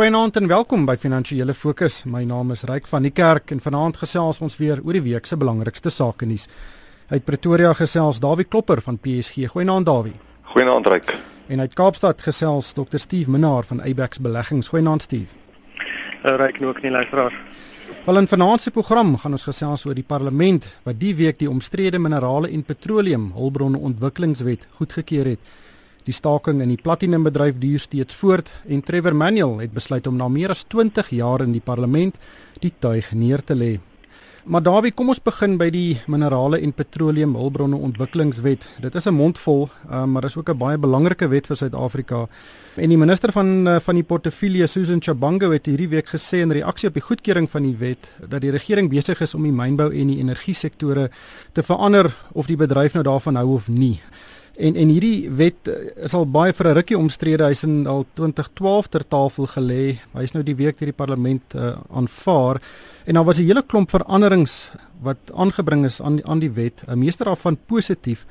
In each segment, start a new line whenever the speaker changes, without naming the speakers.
Goeienaand en welkom by Finansiële Fokus. My naam is Ryk van die Kerk en vanaand gesels ons weer oor die week se belangrikste sake nuus. Uit Pretoria gesels Dawie Klopper van PSG. Goeienaand Dawie.
Goeienaand Ryk.
En uit Kaapstad gesels Dr Steve Minnar van Abex Beleggings. Goeienaand Steve.
Uh, Ryk nog nie luisteraar.
Wel in vanaand se program gaan ons gesels oor die parlement wat die week die omstrede minerale en petroleum hulpbronne ontwikkelingswet goedgekeur het. Die staking in die platinumbedryf duur steeds voort en Trevor Manuel het besluit om na meer as 20 jaar in die parlement die tuig neer te lê. Maar Dawie, kom ons begin by die minerale en petroleum hulpbronne ontwikkelingswet. Dit is 'n mondvol, uh, maar is ook 'n baie belangrike wet vir Suid-Afrika. En die minister van uh, van die portefeulje, Susan Chabango, het hierdie week gesê in reaksie op die goedkeuring van die wet dat die regering besig is om die mynbou en die energie sektore te verander of die bedryf nou daarvan hou of nie. En en hierdie wet eh, is al baie vir 'n rukkie omstrede. Hy's in al 2012 ter tafel gelê. Hy's nou die week deur die parlement uh, aanvaar. En daar was 'n hele klomp veranderings wat aangebring is aan aan die wet. 'n Meeste daarvan positief.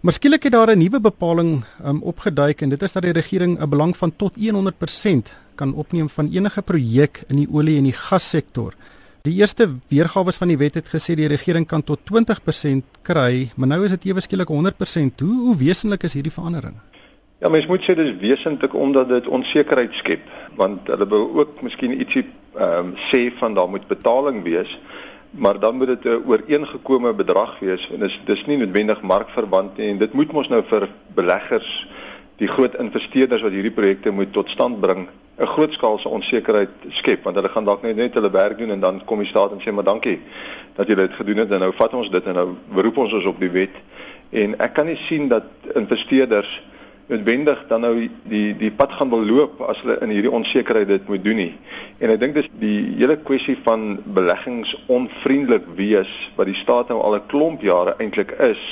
Maar skielik het daar 'n nuwe bepaling um, opgeduik en dit is dat die regering 'n belang van tot 100% kan opneem van enige projek in die olie en die gassektor. Die eerste weergawe van die wet het gesê die regering kan tot 20% kry, maar nou is dit ewe skielik 100%. Hoe hoe wesenlik is hierdie verandering?
Ja, mens moet sê dis wesentlik omdat dit onsekerheid skep, want hulle wou ook miskien ietsie ehm um, sê van daar moet betaling wees, maar dan moet dit 'n ooreengekome bedrag wees en dis dis nie noodwendig markverwant nie en dit moet mos nou vir beleggers, die groot investeerders wat hierdie projekte moet tot stand bring 'n grootskaalse onsekerheid skep want hulle gaan dalk net net hulle werk doen en dan kom die staat en sê maar dankie dat julle dit gedoen het en nou vat ons dit en nou beroep ons ons op die wet en ek kan nie sien dat investeerders noodwendig dan nou die die pad gaan wil loop as hulle in hierdie onsekerheid dit moet doen nie. En ek dink dis die hele kwessie van beleggingsonvriendelik wees wat die staat nou al 'n klomp jare eintlik is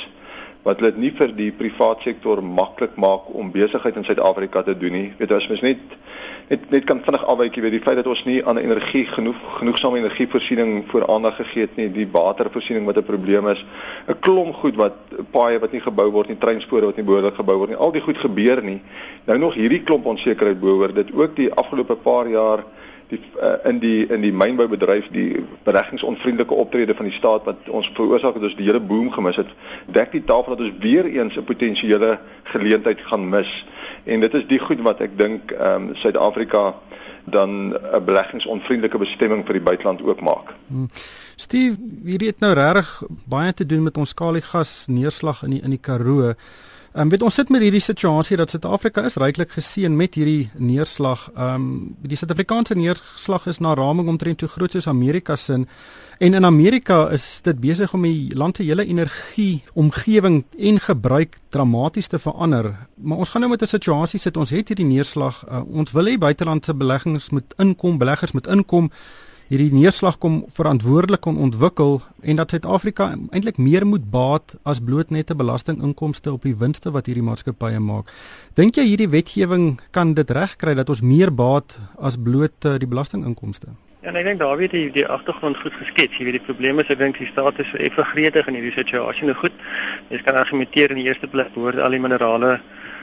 wat dit nie vir die privaat sektor maklik maak om besigheid in Suid-Afrika te doen nie. Weet jy as mens net net net kan vinnig afwyk weet die feit dat ons nie aan energie genoeg genoegsame energievoorsiening voor aandag gegee het nie, die watervoorsiening wat 'n probleem is. 'n Klomp goed wat paaie wat nie gebou word nie, treinspore wat nie behoorlik gebou word nie. Al die goed gebeur nie. Nou nog hierdie klomp onsekerheid behoort dit ook die afgelope paar jaar die uh, in die in die mynboubedryf die bereggingsonvriendelike optrede van die staat wat ons veroorsaak het ons die hele boom gemis het dek die tafel dat ons weer eens 'n potensiële geleentheid gaan mis en dit is die goed wat ek dink ehm um, Suid-Afrika dan 'n beleggingsonvriendelike bestemming vir die buiteland ook maak. Hmm.
Steve, hierdie het nou regtig baie te doen met ons skaliegas neerslag in die in die Karoo. Ehm um, weet ons sit met hierdie situasie dat Suid-Afrika is ryklik geseën met hierdie neerslag. Ehm um, die Suid-Afrikaanse neerslag is na raming omtrent so groot soos Amerika se en in Amerika is dit besig om die land se hele energie omgewing en gebruik dramaties te verander. Maar ons gaan nou met 'n situasie sit. Ons het hierdie neerslag. Uh, ons wil hê buitelandse beleggings moet inkom, beleggers moet inkom hierdie neerslag kom verantwoordelik kon ontwikkel en dat Suid-Afrika eintlik meer moet baat as bloot net 'n belastinginkomste op die winste wat hierdie maatskappye maak. Dink jy hierdie wetgewing kan dit regkry dat ons meer baat as bloot uh, die belastinginkomste?
Ja, ek dink daar weet jy die agtergrond goed geskets. Jy weet die probleem is ek dink die staat is effe gretig in hierdie situasie. Nou goed. Jy kan argumenteer in die eerste plek behoort al die minerale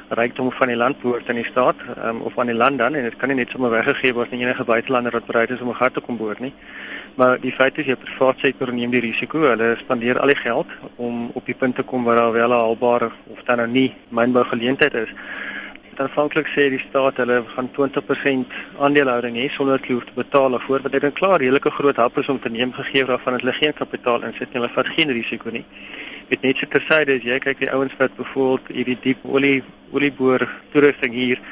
rykdom van die land behoort aan die staat um, of aan die land dan en dit kan nie net sommer weggegee word aan enige buitelander wat bereid is om 'n gat te kom boor nie. Maar die feit is jy privaat sektor neem die risiko. Hulle spandeer al die geld om op die punt te kom waar daar wel 'n haalbare of dan nou nie mynbou geleentheid is. Aanvanklik sê die staat hulle gaan 20% aandelehouding hê sonder hoef te betaal wat ek dink klaar redelike groot hap is om te neem gegee waarvan hulle geen kapitaal insit nie. Hulle vat geen risiko nie met net so tersyde as jy kyk die ouens wat byvoorbeeld hierdie diep olie olieboor toerusting hier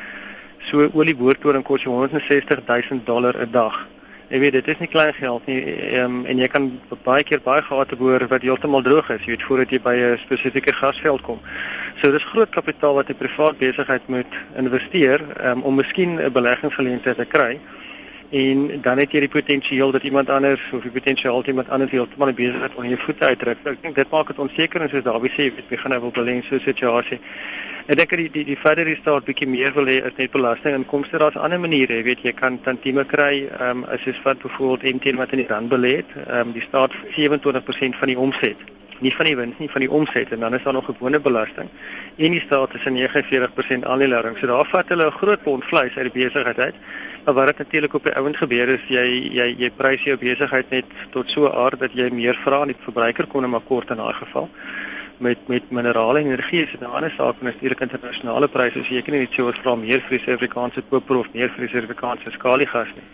so olieboortoring kos jou 160 000 dollar 'n dag. Jy weet dit is nie klein geld nie um, en jy kan baie keer baie gate boor wat heeltemal droog is, jy weet voordat jy by 'n spesifieke gasveld kom. So dis groot kapitaal wat 'n privaat besigheid moet investeer um, om miskien 'n beleggingsgeleentheid te kry en dan het jy die potensiaal dat iemand anders of die potensiaal dat iemand anders heeltemal besig is om jou voete uitdruk. Ek dink dit maak dit onseker en soos Dawie sê, weet, jy gaan nou wel belê in so 'n situasie. Ek dink die die die verder is daar 'n bietjie meer wil hê as net belastinginkomste. Daar's ander maniere, jy weet, jy kan tantieme kry, ehm um, jy vat byvoorbeeld MTN wat in die rand belê het, ehm um, die staat 27% van die omset nie van die wins nie van die omset en dan is daar nog gewone belasting en die staat is 'n 49% aandeelhouding. So daar vat hulle 'n groot pond vleis uit die besigheid uit wat dit natuurlik op die ouend gebeur is jy jy jy prys jou besigheid net tot so 'n aard dat jy meer vra aan die verbruiker kon maar kort in daai geval. Met met minerale en energie is dit 'n ander saak natuurlik internasionale pryse is seker nie net so wat vra meer vir die Suid-Afrikaanse koper of meer vir die Suid-Afrikaanse skaliegas nie.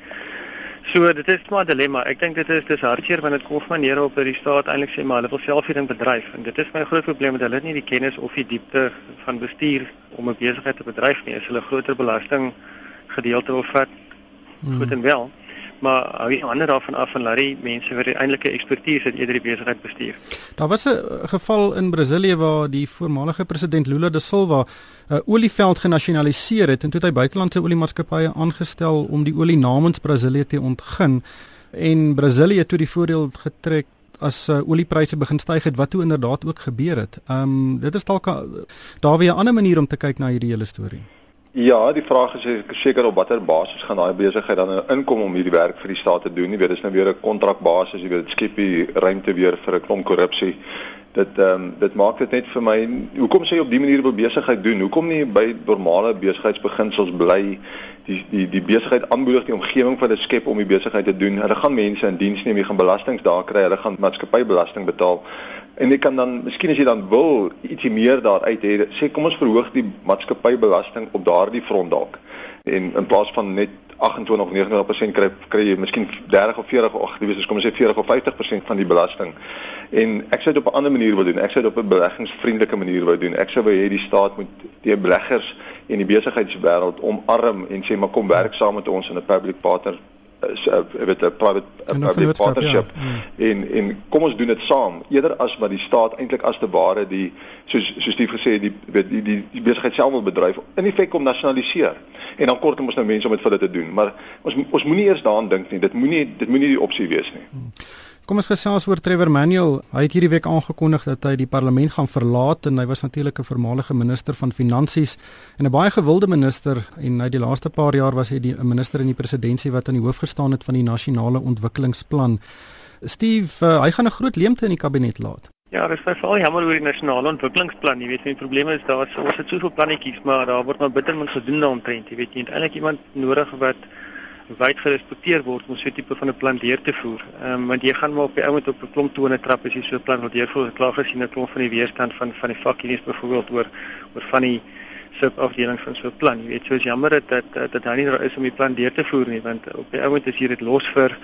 So dit is maar 'n dilemma. Ek dink dit is dis hartseer want dit kom van maniere op dat die staat eintlik sê maar hulle wil self hierding bedryf en dit is my groot probleem dat hulle nie die kennis of die diepte van bestuur om 'n besigheid te bedryf nie. As hulle groter belasting gedeelte wil vat, hmm. goed en wel. Maar hou jy ander daarvan af van Larry mense wat eintlike ekspertise het eerder die besigheid bestuur.
Daar was 'n geval in Brasilië waar die voormalige president Lula da Silva 'n uh, olieveld genasionaliseer het en toe het hy buitelandse oliemaatskappye aangestel om die olie namens Brasilië te ontgin en Brasilië toe die voordeel getrek as uh, oliepryse begin styg het wat toe inderdaad ook gebeur het. Ehm um, dit is dalk daar weer 'n ander manier om te kyk na hierdie hele storie.
Ja, die vraag is seker op watter basis gaan daai besigheid dan inkom om hierdie werk vir die staat te doen. Jy weet, dis nou weer 'n kontrakbasis, jy weet, dit skep die ruimte weer vir 'n klomp korrupsie. Dit ehm um, dit maak dit net vir my hoekom sê jy op dië manier wil besigheid doen? Hoekom nie by normale besigheidsbeginsels bly? Die die die besigheid aanmoedig die omgewing vir hulle skep om die besigheid te doen. Hulle gaan mense in diens neem, jy gaan belastings daar kry, hulle gaan maatskappybelasting betaal. En jy kan dan miskien as jy dan wil ietsie meer daaruit hê, sê kom ons verhoog die maatskappybelasting op daardie front dalk. En in plaas van net 28 of 29% kry kry jy miskien 30 of 40 of jy weet as kom ons sê 40 of 50% van die belasting. En ek sou dit op 'n ander manier wil doen. Ek sou dit op 'n beleggingsvriendelike manier wou doen. Ek sou wou hê die staat moet die beleggers en die besigheidswêreld omarm en sê maar kom werk saam met ons in 'n public partner is weet 'n private public partnership ja. mm. en en kom ons doen dit saam eerder as wat die staat eintlik as te ware die soos soos Steve gesê die weet die die, die besigheid self wil bedryf in effek om nasionaliseer en dan kort ons nou mense om dit vir hulle te doen maar ons ons moenie eers daaraan dink nie dit moenie dit moenie die opsie wees nie mm.
Kom ons gesels oor Trevor Manuel. Hy het hierdie week aangekondig dat hy die parlement gaan verlaat en hy was natuurlik 'n voormalige minister van finansies en 'n baie gewilde minister en hy die laaste paar jaar was hy die minister in die presidentskap wat aan die hoof gestaan het van die nasionale ontwikkelingsplan. Steve, uh, hy gaan 'n groot leemte in die kabinet laat.
Ja, dit is veral jammer oor die nasionale ontwikkelingsplan. Jy weet, die probleem is daar is ons het soveel plannetjies, maar daar word maar bitter min gedoen daaromtrent. Jy weet, jy het eintlik iemand nodig wat wyd gerespekteer word om so 'n tipe van 'n plan deur te voer. Ehm um, want jy gaan maar op die ouend op 'n klomp tone trap as jy so 'n plan wil deurvoer. Ek klaar gesien 'n klomp van die weerstand van van die vakunieers byvoorbeeld oor oor van die subafdelings van so 'n plan. Jy weet, so is jammer dat dat dat daar nie daar is om die plan deur te voer nie, want op die ouend is hier dit los vir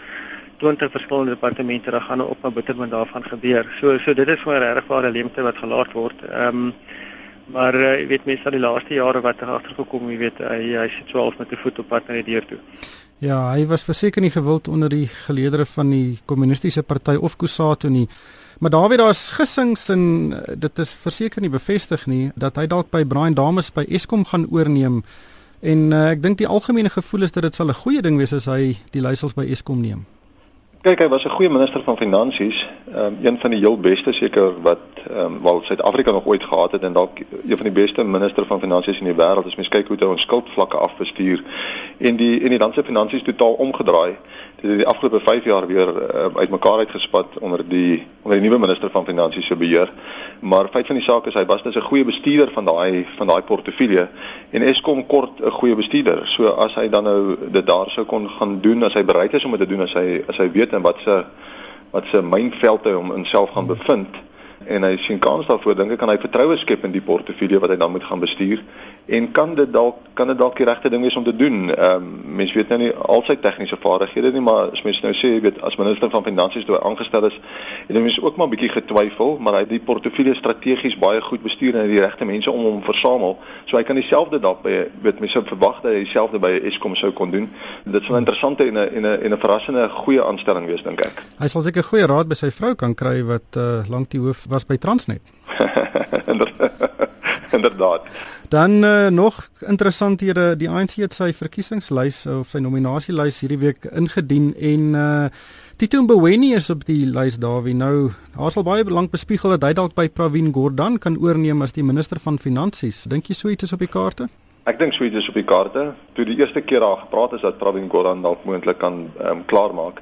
20 verskillende departemente dan gaan op 'n bittermin daarvan gebeur. So so dit is vir regtig ware leemte wat gelaat word. Ehm um, maar uh, jy weet mense van die laaste jare wat er agtergekom, jy weet hy hy sit so half met 'n voet op pad na die deur toe.
Ja, hy was verseker nie gewild onder die geleedere van die kommunistiese party of Kusatu nie. Maar daar weet daar's gissings en eh, dit is verseker nie bevestig nie dat hy dalk by Brian Dames by Eskom gaan oorneem. En uh, ek dink die algemene gevoel is dat dit sal 'n goeie ding wees as hy die leiersels by Eskom neem.
Kyk, hy was 'n goeie minister van finansies, um, een van die heel beste seker wat ehm um, wel Suid-Afrika nog ooit gehad het en dalk een van die beste minister van finansies in die wêreld. As mens kyk hoe hy ons skuldvlakke afbestuur en die en die land se finansies totaal omgedraai. Dit het die afgelope 5 jaar weer uh, uitmekaar uitgespat onder die onder die nuwe minister van finansies se beheer. Maar feit van die saak is hy was net 'n goeie bestuurder van daai van daai portefeulje en Eskom kort 'n goeie bestuurder. So as hy dan nou dit daar sou kon gaan doen as hy bereid is om dit te doen as hy as hy weet en wat se wat se mynveld hy hom in self gaan bevind en hy sien kans daarvoor dink ek kan hy vertroue skep in die portefeulje wat hy dan moet gaan bestuur en kan dit dalk kan dit dalk die regte ding wees om te doen. Ehm um, mense weet nou nie al sy tegniese vaardighede nie, maar as mense nou sê jy weet as minister van finansies toe aangestel is, het mense ook maar 'n bietjie getwyfel, maar hy het die portefeulje strategies baie goed bestuur en hy die regte mense om hom versamel. So hy kan dieselfde dalk by weet mense verwag dat hy dieselfde by Eskom sou kon doen. Dit sal 'n interessante en 'n en 'n en 'n verrassende goeie aanstelling wees dink ek.
Hy sal seker goeie raad by sy vrou kan kry wat uh, lank die hoof was by Transnet.
Inderdaad.
Dan uh, nog interessant hier eh, die ANC het sy verkiesingslys of sy nominasielys hierdie week ingedien en uh Tito Mboweni is op die lys daar wie nou daar sal baie lank bespiegel dat hy dalk by Pravin Gordhan kan oorneem as die minister van finansies. Dink jy so iets is op die kaarte?
Ek dink so iets is op die kaarte. Toe die eerste keer daar gepraat is dat Pravin Gordhan dalk moontlik kan um, klaarmaak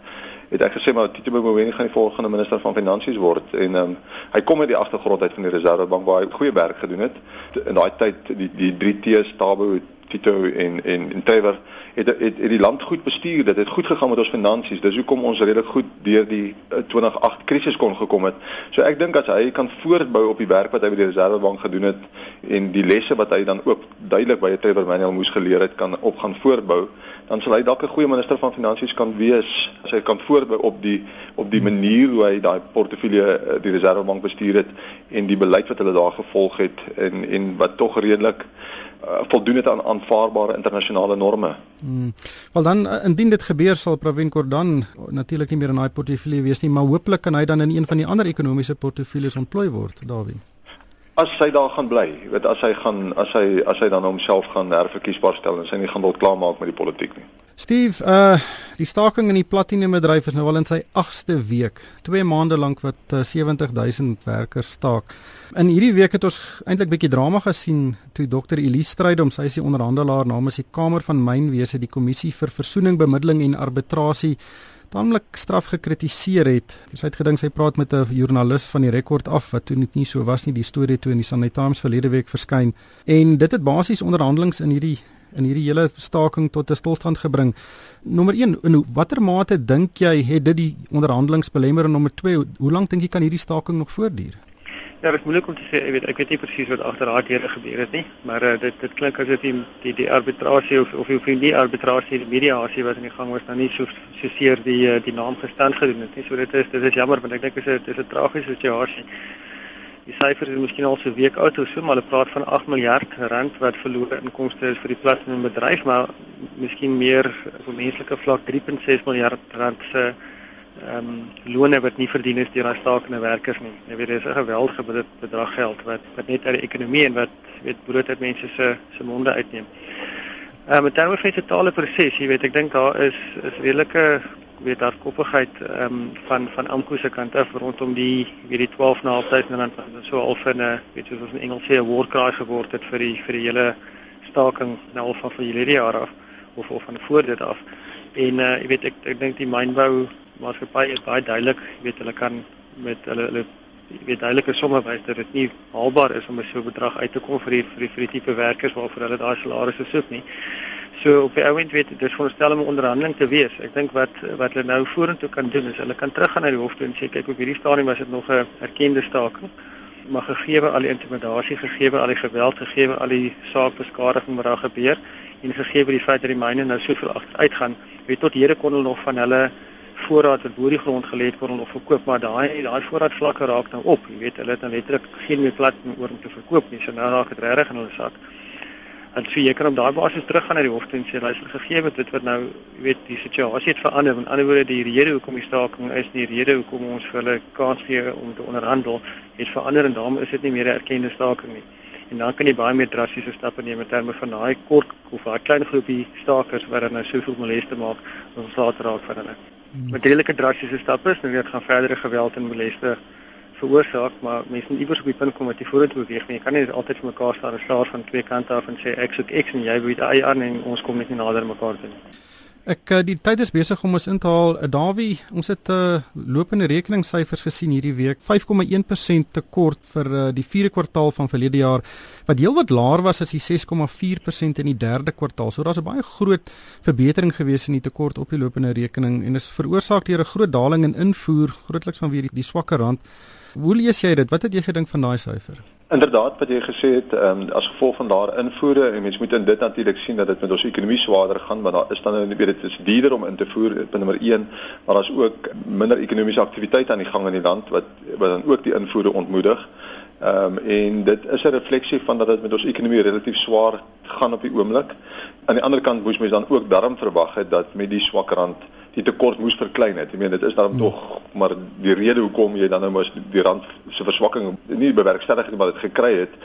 het ek gesê maar Tito Mboweni gaan die volgende minister van finansies word. En ehm um, hy kom uit die agtergrond uit van die Reservebank waar hy goeie werk gedoen het. In daai tyd die die 3 T's Tabo Tito en en en Trevor het, het het die land goed bestuur. Dit het goed gegaan met ons finansies. Dis hoekom ons redelik goed deur die 2008 uh, krisis kon gekom het. So ek dink as hy kan voortbou op die werk wat hy by die Reservebank gedoen het en die lesse wat hy dan ook duidelik by Trevor Manuel moes geleer het kan op gaan voortbou, dan sal hy dalk 'n goeie minister van finansies kan wees as hy kan voortbou op die op die manier hoe hy daai portefeulje uh, die Reservebank bestuur het en die beleid wat hulle daar gevolg het en en wat tog redelik uh, voldoen het aan aanvaarbare internasionale norme.
Hmm. Wel dan uh, indien dit gebeur sal Pravin Gordhan natuurlik nie meer in daai portefeulje wees nie, maar hooplik kan hy dan in een van die ander ekonomiese portefeuilles ontplooi word, Dawie.
As hy daar gaan bly, weet as hy gaan as hy as hy dan homself gaan herverkiesbaar stel en sy nie gaan wil klaarmaak met die politiek nie.
Steve, uh die staking in die platinebedryf is nou al in sy 8ste week. 2 maande lank wat uh, 70000 werkers staak. In hierdie week het ons eintlik bietjie drama gesien toe Dr Elise Strydom, sy is die onderhandelaar namens die Kamer van Mynwese, die kommissie vir versoening, bemiddeling en arbitrasie taamlik straf gekritiseer het. Sy het gedink sy praat met 'n joernalis van die rekord af wat toe nie so was nie. Die storie toe in die Sunday Times verlede week verskyn en dit het basies onderhandelinge in hierdie in hierdie hele staking tot 'n stilstand gebring. Nommer 1, in watter mate dink jy het dit die onderhandelinge belemmer en nommer 2, hoe lank dink jy kan hierdie staking nog voortduur?
Ja, dit is moeilik om te sê, ek weet ek weet nie presies wat agter daai deure gebeur het nie, maar uh, dit dit klink asof die die die arbitrasie of of die arbitrasie die mediasie wat in die gang was nou nie so so seer die eh, die naam gestand gedoen het nie. So dit is dit is jammer want ek dink dit is 'n dit is 'n tragiese situasie. Die syfers is miskien al so 'n week oud of so, maar hulle praat van 8 miljard rand wat verlore inkomste is vir die platinum bedryf, maar miskien meer op 'n menslike vlak 3.6 miljard rand se ehm um, lone wat nie verdien is deur daai stakende werkers nie. Jy weet, dis 'n geweldige bedrag geld wat wat net uit die ekonomie en wat weet brood uit mense se se monde uitneem. Ehm um, met terme van die totale proses, jy weet, ek dink daar is is redelike weet daar koppigheid ehm um, van van Amko se kant af rondom die weet die 12.500 rand so al vir 'n weet soos in Engels sê 'n war cry geword het vir die vir die hele staking nou al van van hierdie jaar af of of van voor dit af. En uh jy weet ek ek dink die mynbou maatskappy is baie duidelik, weet hulle kan met hulle hulle weet duidelike somme wys dat dit nie haalbaar is om 'n so bedrag uit te kom vir die vir die, vir die tipe werkers waarvoor hulle daai salarisse soek nie. So op die ouend weet dit is veronderstel om 'n onderhandeling te wees. Ek dink wat wat hulle nou vorentoe kan doen is hulle kan teruggaan na die hof toe en sê kyk op hierdie stadium was dit nog 'n erkende staking. Maar gegee al die intimidasie, gegee al die geweld, gegee al die saakbeskadiging wat daar gebeur en gegee die feit dat die myne nou soveel agteruit gaan, weet tot hede kon hulle nog van hulle voorraad wat bo die grond gelê het kon hulle nog verkoop, maar daai daai voorraad vlakke raak nou op. Jy weet hulle het nou letterlik geen meer plat oor om te verkoop nie. So nou raak dit regtig in hulle sak. En so jy kan op daai basis teruggaan na die hof toe en sê luister gegee wat dit wat nou jy weet die situasie het verander. In ander woorde die rede hoekom die staking is, die rede hoekom ons vir hulle kans gee om te onderhandel, het verander en daarom is dit nie meer 'n erkende staking nie. En dan kan jy baie meer drastiese stappe neem in terme van daai kort of daai klein groepie stakers wat dan nou soveel moleste maak om slaat raak van hulle. Hmm. Materiële drastiese stappe is nou weer gaan verdere geweld en moleste veroorsaak, maar mense moet iewers op die punt kom wat jy vorentoe beweeg. Nie. Jy kan nie altyd vir mekaar staan en slaar van twee kante af en sê ek soek X en jy weet Y aan en ons kom net nie nader mekaar toe nie.
Ek eh, die tyd is besig om ons in te haal. Eh, Dawie, ons het 'n uh, eh, lopende rekeningssyfers gesien hierdie week. 5,1% tekort vir uh, die 4de kwartaal van verlede jaar wat heelwat laer was as die 6,4% in die 3de kwartaal. So daar's 'n baie groot verbetering gewees in die tekort op die lopende rekening en is veroorsaak deur 'n groot daling in invoer, grootliks vanweë die, die swakker rand. Hoe lees jy dit? Wat het jy gedink van daai syfer?
Inderdaad wat jy gesê het, ehm um, as gevolg van daar invoere en mense moet in dit natuurlik sien dat dit met ons ekonomie swaarder gaan, want daar is dan nou weet dit is duurder om in te voer, punt nommer 1, maar daar's ook minder ekonomiese aktiwiteit aan die gang in die land wat wat dan ook die invoere ontmoedig. Ehm um, en dit is 'n refleksie van dat dit met ons ekonomie relatief swaar gaan op die oomblik. Aan die ander kant moes mens dan ook darm verwag het dat met die swak rand die tekort moes verklein het. Ek meen dit is dan hmm. tog maar die rede hoekom jy dan nou mos die rand se verswakking nie bewerkstellig het maar dit gekry het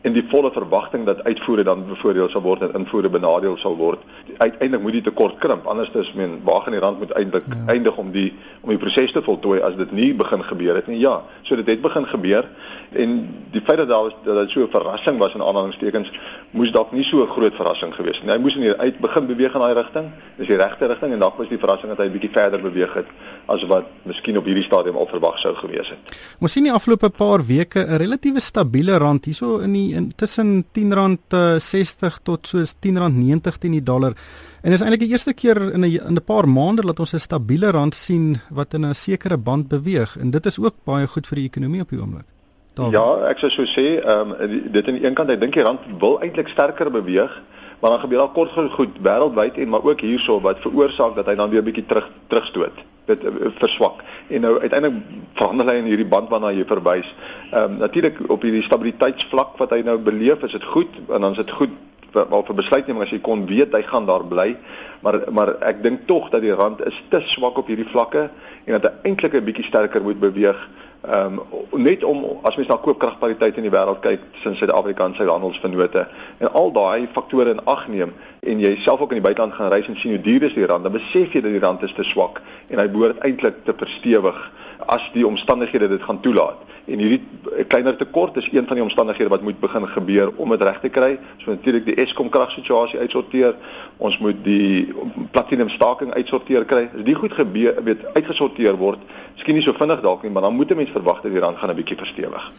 en die volle verwagting dat uitvoere dan bevoordeel sal word en invoere benadeel sal word. Uiteindelik moet die tekort krimp. Anders is men waag in die rand moet eintlik ja. eindig om die om die proses te voltooi as dit nie begin gebeur het nie. Ja, so dit het begin gebeur en die feit dat daar was dat dit so 'n verrassing was in aanhalingstekens moes dalk nie so 'n groot verrassing gewees het nie. Hy moes in die uit begin beweeg in daai rigting. Dis die regte rigting en dalk was die verrassing dat hy 'n bietjie verder beweeg het as wat miskien op hierdie stadium al verwag sou gewees het.
Ons sien die afgelope paar weke 'n relatiewe stabiele rand hierso in die in tussen R10.60 tot soos R10.90 teen die dollar. En dis eintlik die eerste keer in 'n in 'n paar maande dat ons 'n stabiele rand sien wat in 'n sekere band beweeg en dit is ook baie goed vir die ekonomie op die oomblik.
Ja, ek sou so sê, ehm um, dit aan die een kant, ek dink die rand wil eintlik sterker beweeg maar dan gebeur daar kort goed wêreldwyd en maar ook hierso wat veroorsaak dat hy dan weer 'n bietjie terug terugstoot dit uh, verswak en nou uiteindelik verander hy in hierdie band waarna jy verwys. Ehm um, natuurlik op hierdie stabiliteitsvlak wat hy nou beleef, is dit goed en dan is dit goed wel vir besluitneming as jy kon weet hy gaan daar bly. Maar maar ek dink tog dat die rand is te swak op hierdie vlakke en dat hy eintlik 'n bietjie sterker moet beweeg Ehm um, net om as mens na koopkragpariteit in die wêreld kyk tussen Suid-Afrika en sy handelsvennote en al daai faktore in ag neem en jy self ook in die buiteland gaan reis en sien hoe duur is die rand, dan besef jy dat die rand is te swak en hy behoort eintlik te verstewig as die omstandighede dit gaan toelaat. En hierdie kleiner tekort is een van die omstandighede wat moet begin gebeur om dit reg te kry. So natuurlik die Eskom kragsituasie uitsorteer. Ons moet die platinum staking uitsorteer kry. As die goed gebeur, weet uitgesorteer word, miskien nie so vinnig dalk nie, maar dan moet 'n mens verwag dat die rand gaan 'n bietjie verstewig.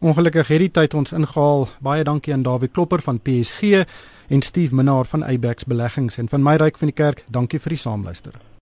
Ongelukkig het die tyd ons ingehaal. Baie dankie aan Dawie Klopper van PSG en Steve Minnar van Abex Beleggings en van my ryk van die kerk. Dankie vir die saamluister.